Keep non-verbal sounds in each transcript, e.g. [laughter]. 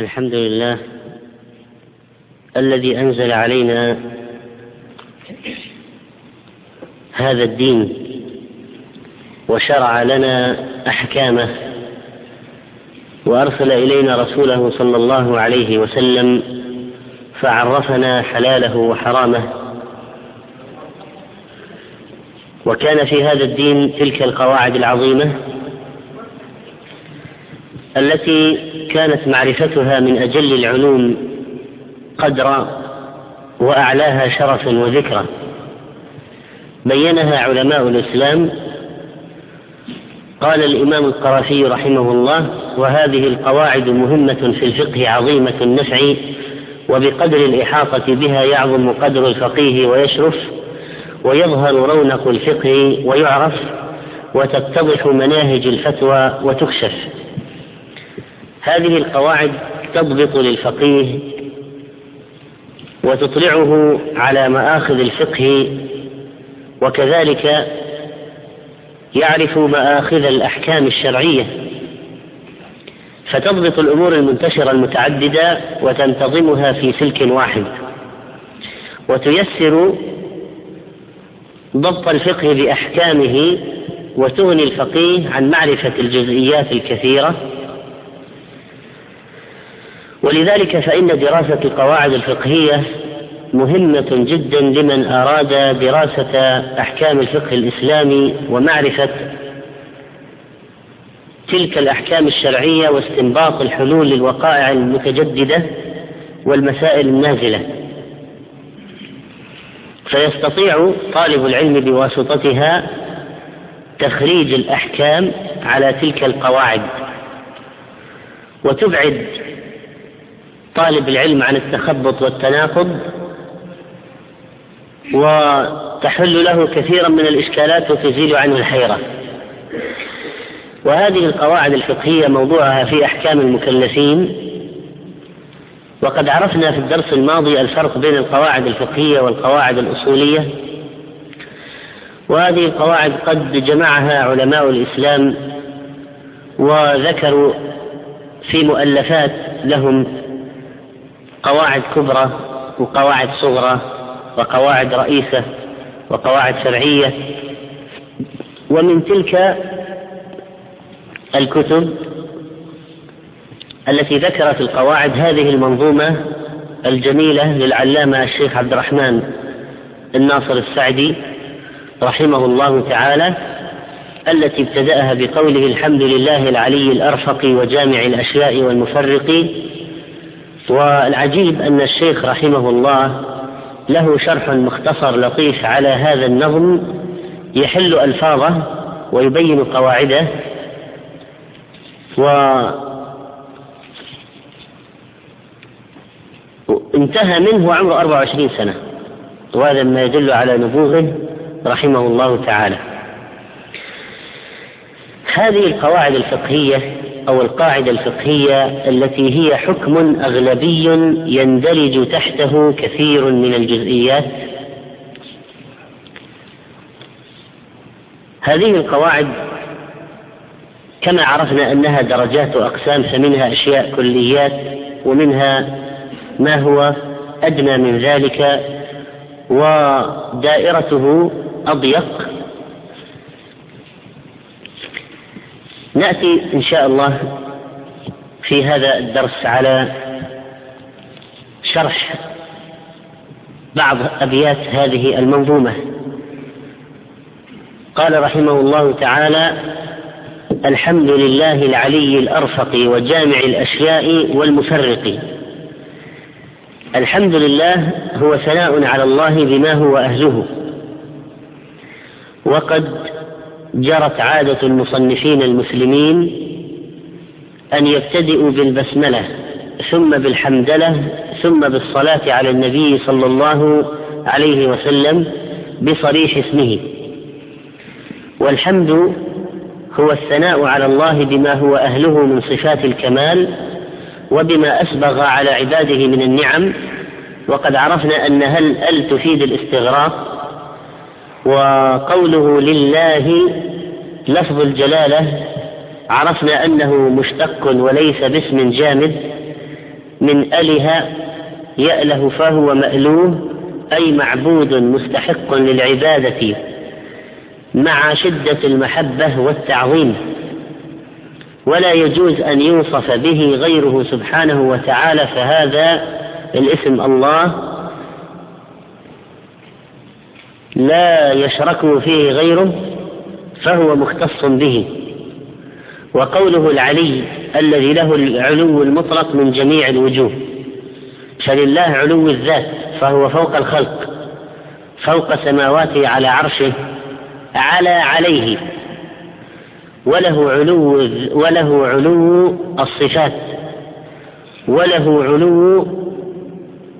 الحمد لله الذي أنزل علينا هذا الدين وشرع لنا أحكامه وأرسل إلينا رسوله صلى الله عليه وسلم فعرفنا حلاله وحرامه وكان في هذا الدين تلك القواعد العظيمة التي كانت معرفتها من أجل العلوم قدرا وأعلاها شرفا وذكرا. بينها علماء الإسلام. قال الإمام القرافي رحمه الله وهذه القواعد مهمة في الفقه عظيمة النفع وبقدر الإحاطة بها يعظم قدر الفقيه ويشرف ويظهر رونق الفقه ويعرف وتتضح مناهج الفتوى وتكشف. هذه القواعد تضبط للفقيه وتطلعه على مآخذ الفقه وكذلك يعرف مآخذ الأحكام الشرعية. فتضبط الأمور المنتشرة المتعددة وتنتظمها في سلك واحد. وتيسر ضبط الفقه بأحكامه وتغني الفقيه عن معرفة الجزئيات الكثيرة ولذلك فإن دراسة القواعد الفقهية مهمة جدا لمن أراد دراسة أحكام الفقه الإسلامي ومعرفة تلك الأحكام الشرعية واستنباط الحلول للوقائع المتجددة والمسائل النازلة. فيستطيع طالب العلم بواسطتها تخريج الأحكام على تلك القواعد وتبعد طالب العلم عن التخبط والتناقض وتحل له كثيرا من الإشكالات وتزيل عنه الحيرة. وهذه القواعد الفقهية موضوعها في أحكام المكلفين. وقد عرفنا في الدرس الماضي الفرق بين القواعد الفقهية والقواعد الأصولية. وهذه القواعد قد جمعها علماء الإسلام وذكروا في مؤلفات لهم قواعد كبرى وقواعد صغرى وقواعد رئيسة وقواعد فرعية ومن تلك الكتب التي ذكرت القواعد هذه المنظومة الجميلة للعلامة الشيخ عبد الرحمن الناصر السعدي رحمه الله تعالى التي ابتدأها بقوله الحمد لله العلي الأرفق وجامع الأشياء والمفرق والعجيب أن الشيخ رحمه الله له شرح مختصر لطيف على هذا النظم يحل ألفاظه ويبين قواعده. و انتهى منه وعمره 24 سنة وهذا ما يدل على نبوغه رحمه الله تعالى. هذه القواعد الفقهية أو القاعدة الفقهية التي هي حكم أغلبي يندرج تحته كثير من الجزئيات. هذه القواعد كما عرفنا أنها درجات وأقسام فمنها أشياء كليات ومنها ما هو أدنى من ذلك ودائرته أضيق. نأتي إن شاء الله في هذا الدرس على شرح بعض أبيات هذه المنظومة. قال رحمه الله تعالى الحمد لله العلي الأرفق وجامع الأشياء والمفرق. الحمد لله هو ثناء على الله بما هو أهله. وقد جرت عادة المصنفين المسلمين أن يبتدئوا بالبسملة ثم بالحمدلة ثم بالصلاة على النبي صلى الله عليه وسلم بصريح اسمه. والحمد هو الثناء على الله بما هو أهله من صفات الكمال وبما أسبغ على عباده من النعم وقد عرفنا أن هل أل تفيد الاستغراق؟ وقوله لله لفظ الجلالة عرفنا أنه مشتق وليس باسم جامد من أله يأله فهو مألوه أي معبود مستحق للعبادة مع شدة المحبة والتعظيم. ولا يجوز أن يوصف به غيره سبحانه وتعالى فهذا الاسم الله لا يشركه فيه غيره فهو مختص به. وقوله العلي الذي له العلو المطلق من جميع الوجوه. فلله علو الذات فهو فوق الخلق فوق سماواته على عرشه على عليه. وله علو وله علو الصفات وله علو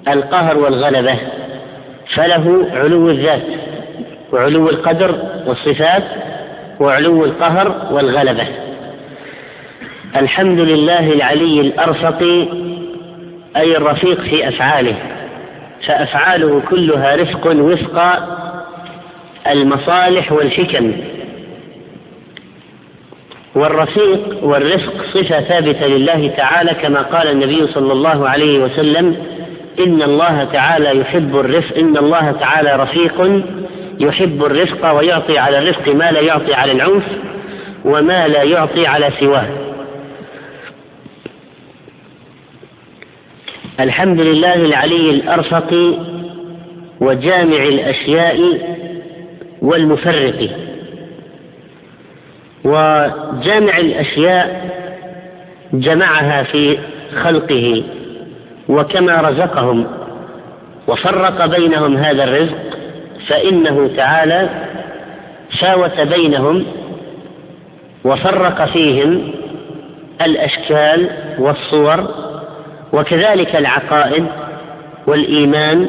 القهر والغلبة فله علو الذات. وعلو القدر والصفات وعلو القهر والغلبة. الحمد لله العلي الأرفق أي الرفيق في أفعاله فأفعاله كلها رفق وفق المصالح والحكم. والرفيق والرفق صفة ثابتة لله تعالى كما قال النبي صلى الله عليه وسلم إن الله تعالى يحب الرفق إن الله تعالى رفيق يحب الرفق ويعطي على الرفق ما لا يعطي على العنف وما لا يعطي على سواه. الحمد لله العلي الأرفق وجامع الأشياء والمفرق. وجامع الأشياء جمعها في خلقه وكما رزقهم وفرق بينهم هذا الرزق فإنه تعالى شاوت بينهم وفرق فيهم الأشكال والصور وكذلك العقائد والإيمان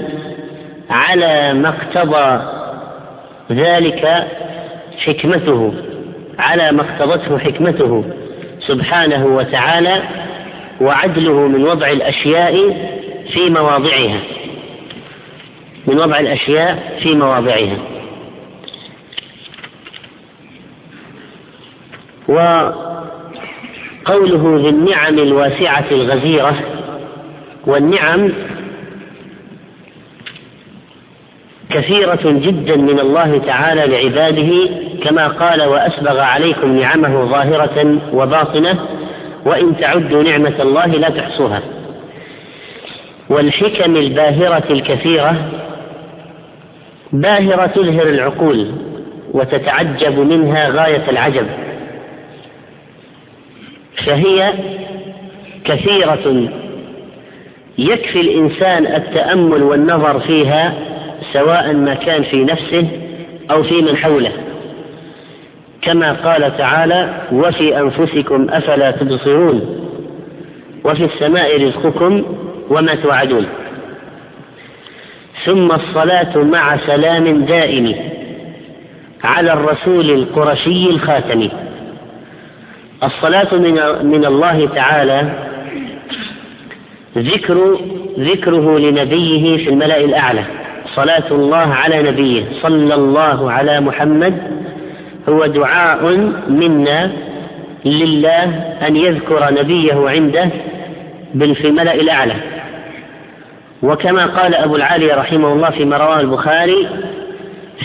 على ما اقتضى ذلك حكمته على ما اقتضته حكمته سبحانه وتعالى وعدله من وضع الأشياء في مواضعها. من وضع الأشياء في مواضعها. وقوله ذي النعم الواسعة الغزيرة والنعم كثيرة جدا من الله تعالى لعباده كما قال وأسبغ عليكم نعمه ظاهرة وباطنة وإن تعدوا نعمة الله لا تحصوها. والحكم الباهرة الكثيرة باهرة تزهر العقول وتتعجب منها غاية العجب. فهي كثيرة يكفي الإنسان التأمل والنظر فيها سواء ما كان في نفسه أو في من حوله. كما قال تعالى وفي أنفسكم أفلا تبصرون وفي السماء رزقكم وما توعدون. ثم الصلاة مع سلام دائم على الرسول القرشي الخاتم. الصلاة من, من الله تعالى ذكر ذكره لنبيه في الملأ الأعلى. صلاة الله على نبيه صلى الله على محمد هو دعاء منا لله أن يذكر نبيه عنده في الملأ الأعلى. وكما قال أبو العالي رحمه الله فيما رواه البخاري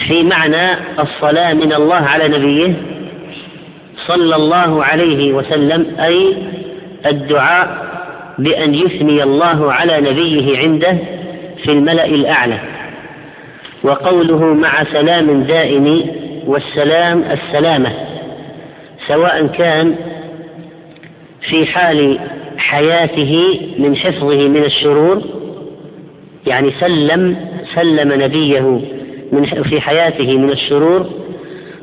في معنى الصلاة من الله على نبيه صلى الله عليه وسلم أي الدعاء بأن يثني الله على نبيه عنده في الملأ الأعلى. وقوله مع سلام دائم والسلام السلامة سواء كان في حال حياته من حفظه من الشرور يعني سلم سلم نبيه من في حياته من الشرور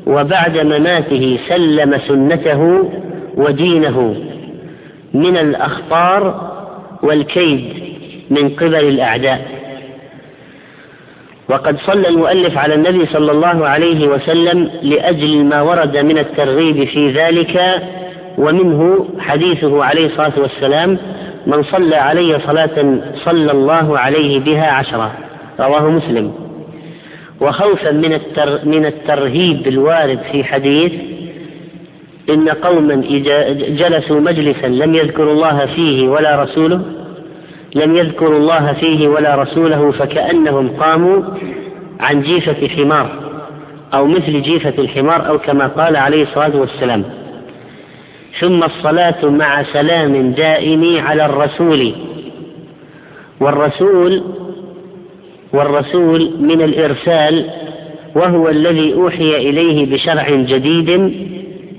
وبعد مماته سلم سنته ودينه من الأخطار والكيد من قبل الأعداء. وقد صلى المؤلف على النبي صلى الله عليه وسلم لأجل ما ورد من الترغيب في ذلك ومنه حديثه عليه الصلاة والسلام من صلى علي صلاة صلى الله عليه بها عشرة. رواه مسلم. وخوفا من التر من الترهيب الوارد في حديث إن قوما إذا جلسوا مجلسا لم يذكروا الله فيه ولا رسوله لم يذكروا الله فيه ولا رسوله فكأنهم قاموا عن جيفة حمار أو مثل جيفة الحمار أو كما قال عليه الصلاة والسلام. ثم الصلاة مع سلام دائم على الرسول. والرسول والرسول من الإرسال وهو الذي أوحي إليه بشرع جديد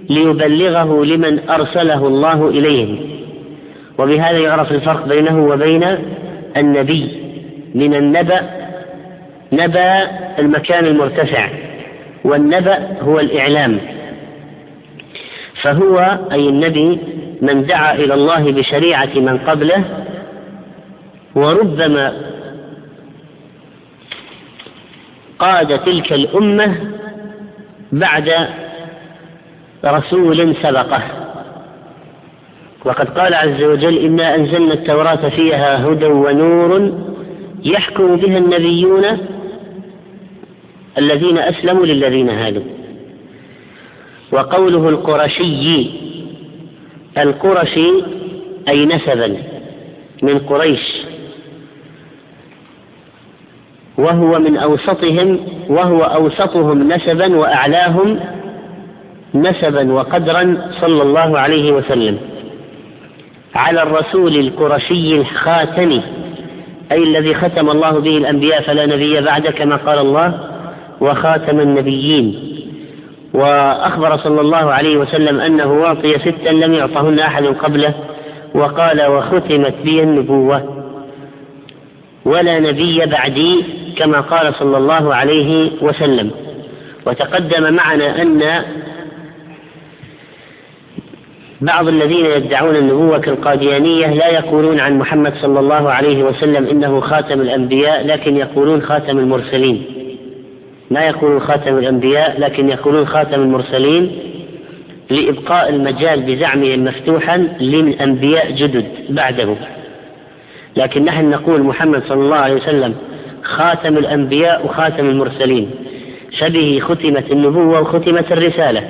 ليبلغه لمن أرسله الله إليهم وبهذا يعرف الفرق بينه وبين النبي. من النبأ نبأ المكان المرتفع والنبأ هو الإعلام. فهو أي النبي من دعا إلى الله بشريعة من قبله وربما قاد تلك الأمة بعد رسول سبقه. وقد قال عز وجل إنا أنزلنا التوراة فيها هدى ونور يحكم بها النبيون الذين أسلموا للذين هادوا. وقوله القرشي القرشي أي نسبا من قريش وهو من أوسطهم وهو أوسطهم نسبا وأعلاهم نسبا وقدرا صلى الله عليه وسلم. على الرسول القرشي الخاتم أي الذي ختم الله به الأنبياء فلا نبي بعد كما قال الله وخاتم النبيين. وأخبر صلى الله عليه وسلم أنه أعطي ستا لم يعطهن أحد قبله وقال وختمت بي النبوة ولا نبي بعدي كما قال صلى الله عليه وسلم. وتقدم معنا أن بعض الذين يدعون النبوة كالقاديانية لا يقولون عن محمد صلى الله عليه وسلم إنه خاتم الأنبياء لكن يقولون خاتم المرسلين. لا يقولون خاتم الأنبياء لكن يقولون خاتم المرسلين لإبقاء المجال بزعمهم مفتوحا للأنبياء جدد بعده. لكن نحن نقول محمد صلى الله عليه وسلم خاتم الأنبياء وخاتم المرسلين. فبه ختمت النبوة وختمت الرسالة.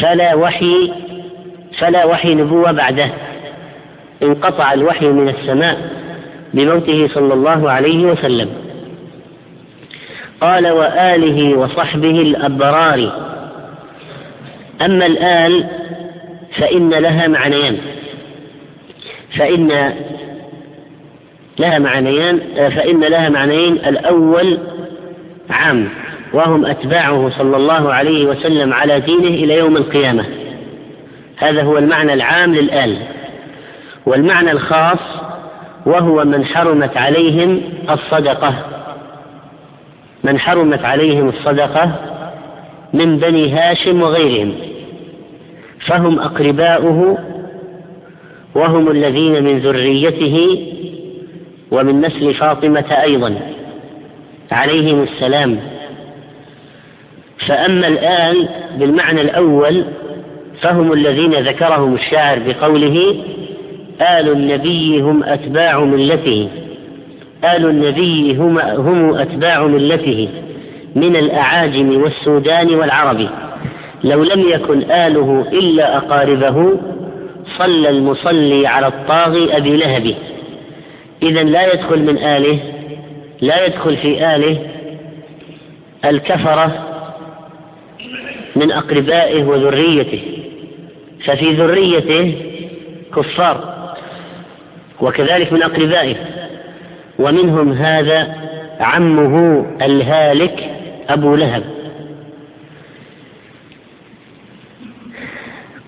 فلا وحي فلا وحي نبوة بعده. انقطع الوحي من السماء بموته صلى الله عليه وسلم. قال وآله وصحبه الأبرار. أما الآل فإن لها معنيان. فإن لها معنيان فإن لها معنيين الأول عام وهم أتباعه صلى الله عليه وسلم على دينه إلى يوم القيامة. هذا هو المعنى العام للآل. والمعنى الخاص وهو من حرمت عليهم الصدقة. من حرمت عليهم الصدقة من بني هاشم وغيرهم فهم أقرباؤه وهم الذين من ذريته ومن نسل فاطمة أيضا عليهم السلام. فأما الآن بالمعنى الأول فهم الذين ذكرهم الشاعر بقوله آل النبي هم أتباع ملته. آل النبي هم, هم أتباع ملته من الأعاجم والسودان والعرب. لو لم يكن آله إلا أقاربه صلى المصلي على الطاغي أبي لهب. إذا لا يدخل من آله لا يدخل في آله الكفرة من أقربائه وذريته. ففي ذريته كفار وكذلك من أقربائه. ومنهم هذا عمه الهالك أبو لهب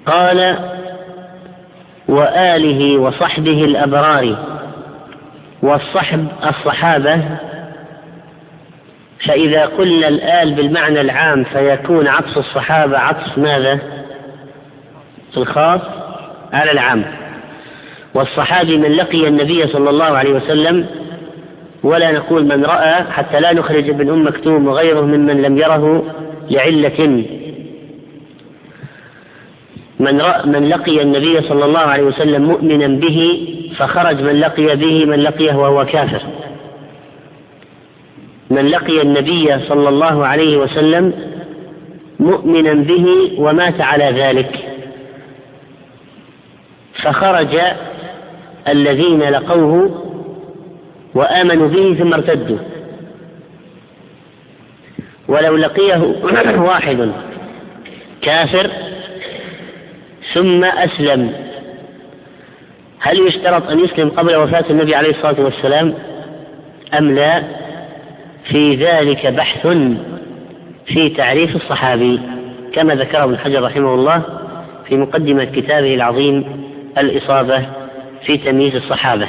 قال وآله وصحبه الأبرار والصحب الصحابة فإذا قلنا الآل بالمعنى العام فيكون عطف الصحابة عطف ماذا؟ الخاص على العام والصحابي من لقي النبي صلى الله عليه وسلم ولا نقول من رأى حتى لا نخرج ابن أم مكتوم وغيره ممن لم يره لعلة. من رأى من لقي النبي صلى الله عليه وسلم مؤمنا به فخرج من لقي به من لقيه وهو كافر. من لقي النبي صلى الله عليه وسلم مؤمنا به ومات على ذلك. فخرج الذين لقوه وآمنوا به ثم ارتدوا. ولو لقيه [clears throat] واحد كافر ثم أسلم. هل يشترط أن يسلم قبل وفاة النبي عليه الصلاة والسلام أم لا؟ في ذلك بحث في تعريف الصحابي كما ذكره ابن حجر رحمه الله في مقدمة كتابه العظيم الإصابة في تمييز الصحابة.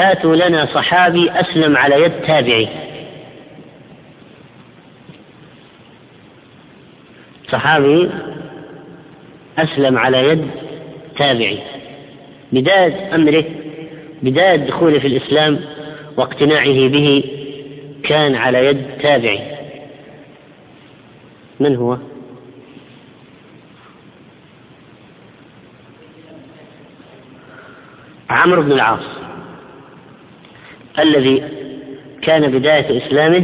هاتوا لنا صحابي أسلم على يد تابعي. صحابي أسلم على يد تابعي. بداية أمره بداية دخوله في الإسلام واقتناعه به كان على يد تابعي. من هو؟ عمرو بن العاص. الذي كان بداية إسلامه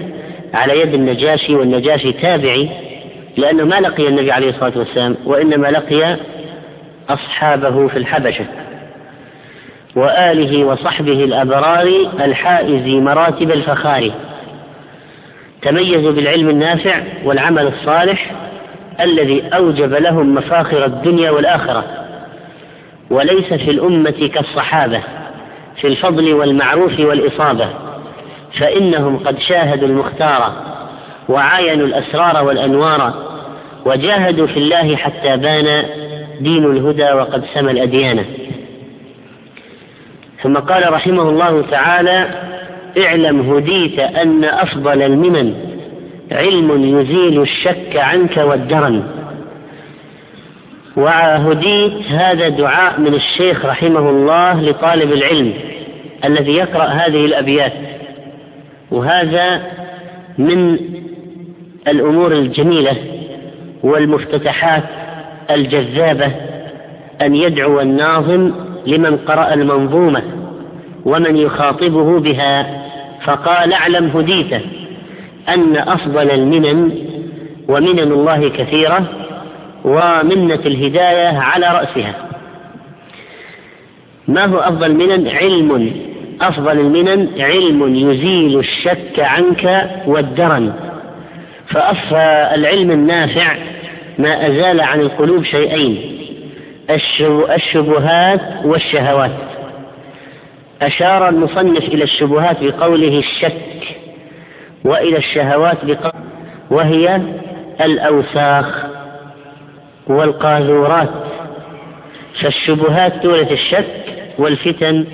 على يد النجاشي والنجاشي تابعي لأنه ما لقي النبي عليه الصلاة والسلام وإنما لقي أصحابه في الحبشة وآله وصحبه الأبرار الحائز مراتب الفخار. تميزوا بالعلم النافع والعمل الصالح الذي أوجب لهم مفاخر الدنيا والآخرة وليس في الأمة كالصحابة. في الفضل والمعروف والإصابة فإنهم قد شاهدوا المختار وعاينوا الأسرار والأنوار وجاهدوا في الله حتى بان دين الهدى وقد سمى الأديان. ثم قال رحمه الله تعالى اعلم هديت أن أفضل المنن علم يزيل الشك عنك والدرن. وهديت هذا دعاء من الشيخ رحمه الله لطالب العلم الذي يقرأ هذه الأبيات. وهذا من الأمور الجميلة والمفتتحات الجذابة أن يدعو الناظم لمن قرأ المنظومة ومن يخاطبه بها. فقال أعلم هديت أن أفضل المنن ومنن الله كثيرة ومنة الهداية على رأسها. ما هو أفضل منن؟ علم. أفضل المنن علم يزيل الشك عنك والدرن. فأفى العلم النافع ما أزال عن القلوب شيئين الشبهات والشهوات. أشار المصنف إلى الشبهات بقوله الشك وإلى الشهوات بقوله وهي الأوساخ. والقاذورات فالشبهات تورث الشك والفتن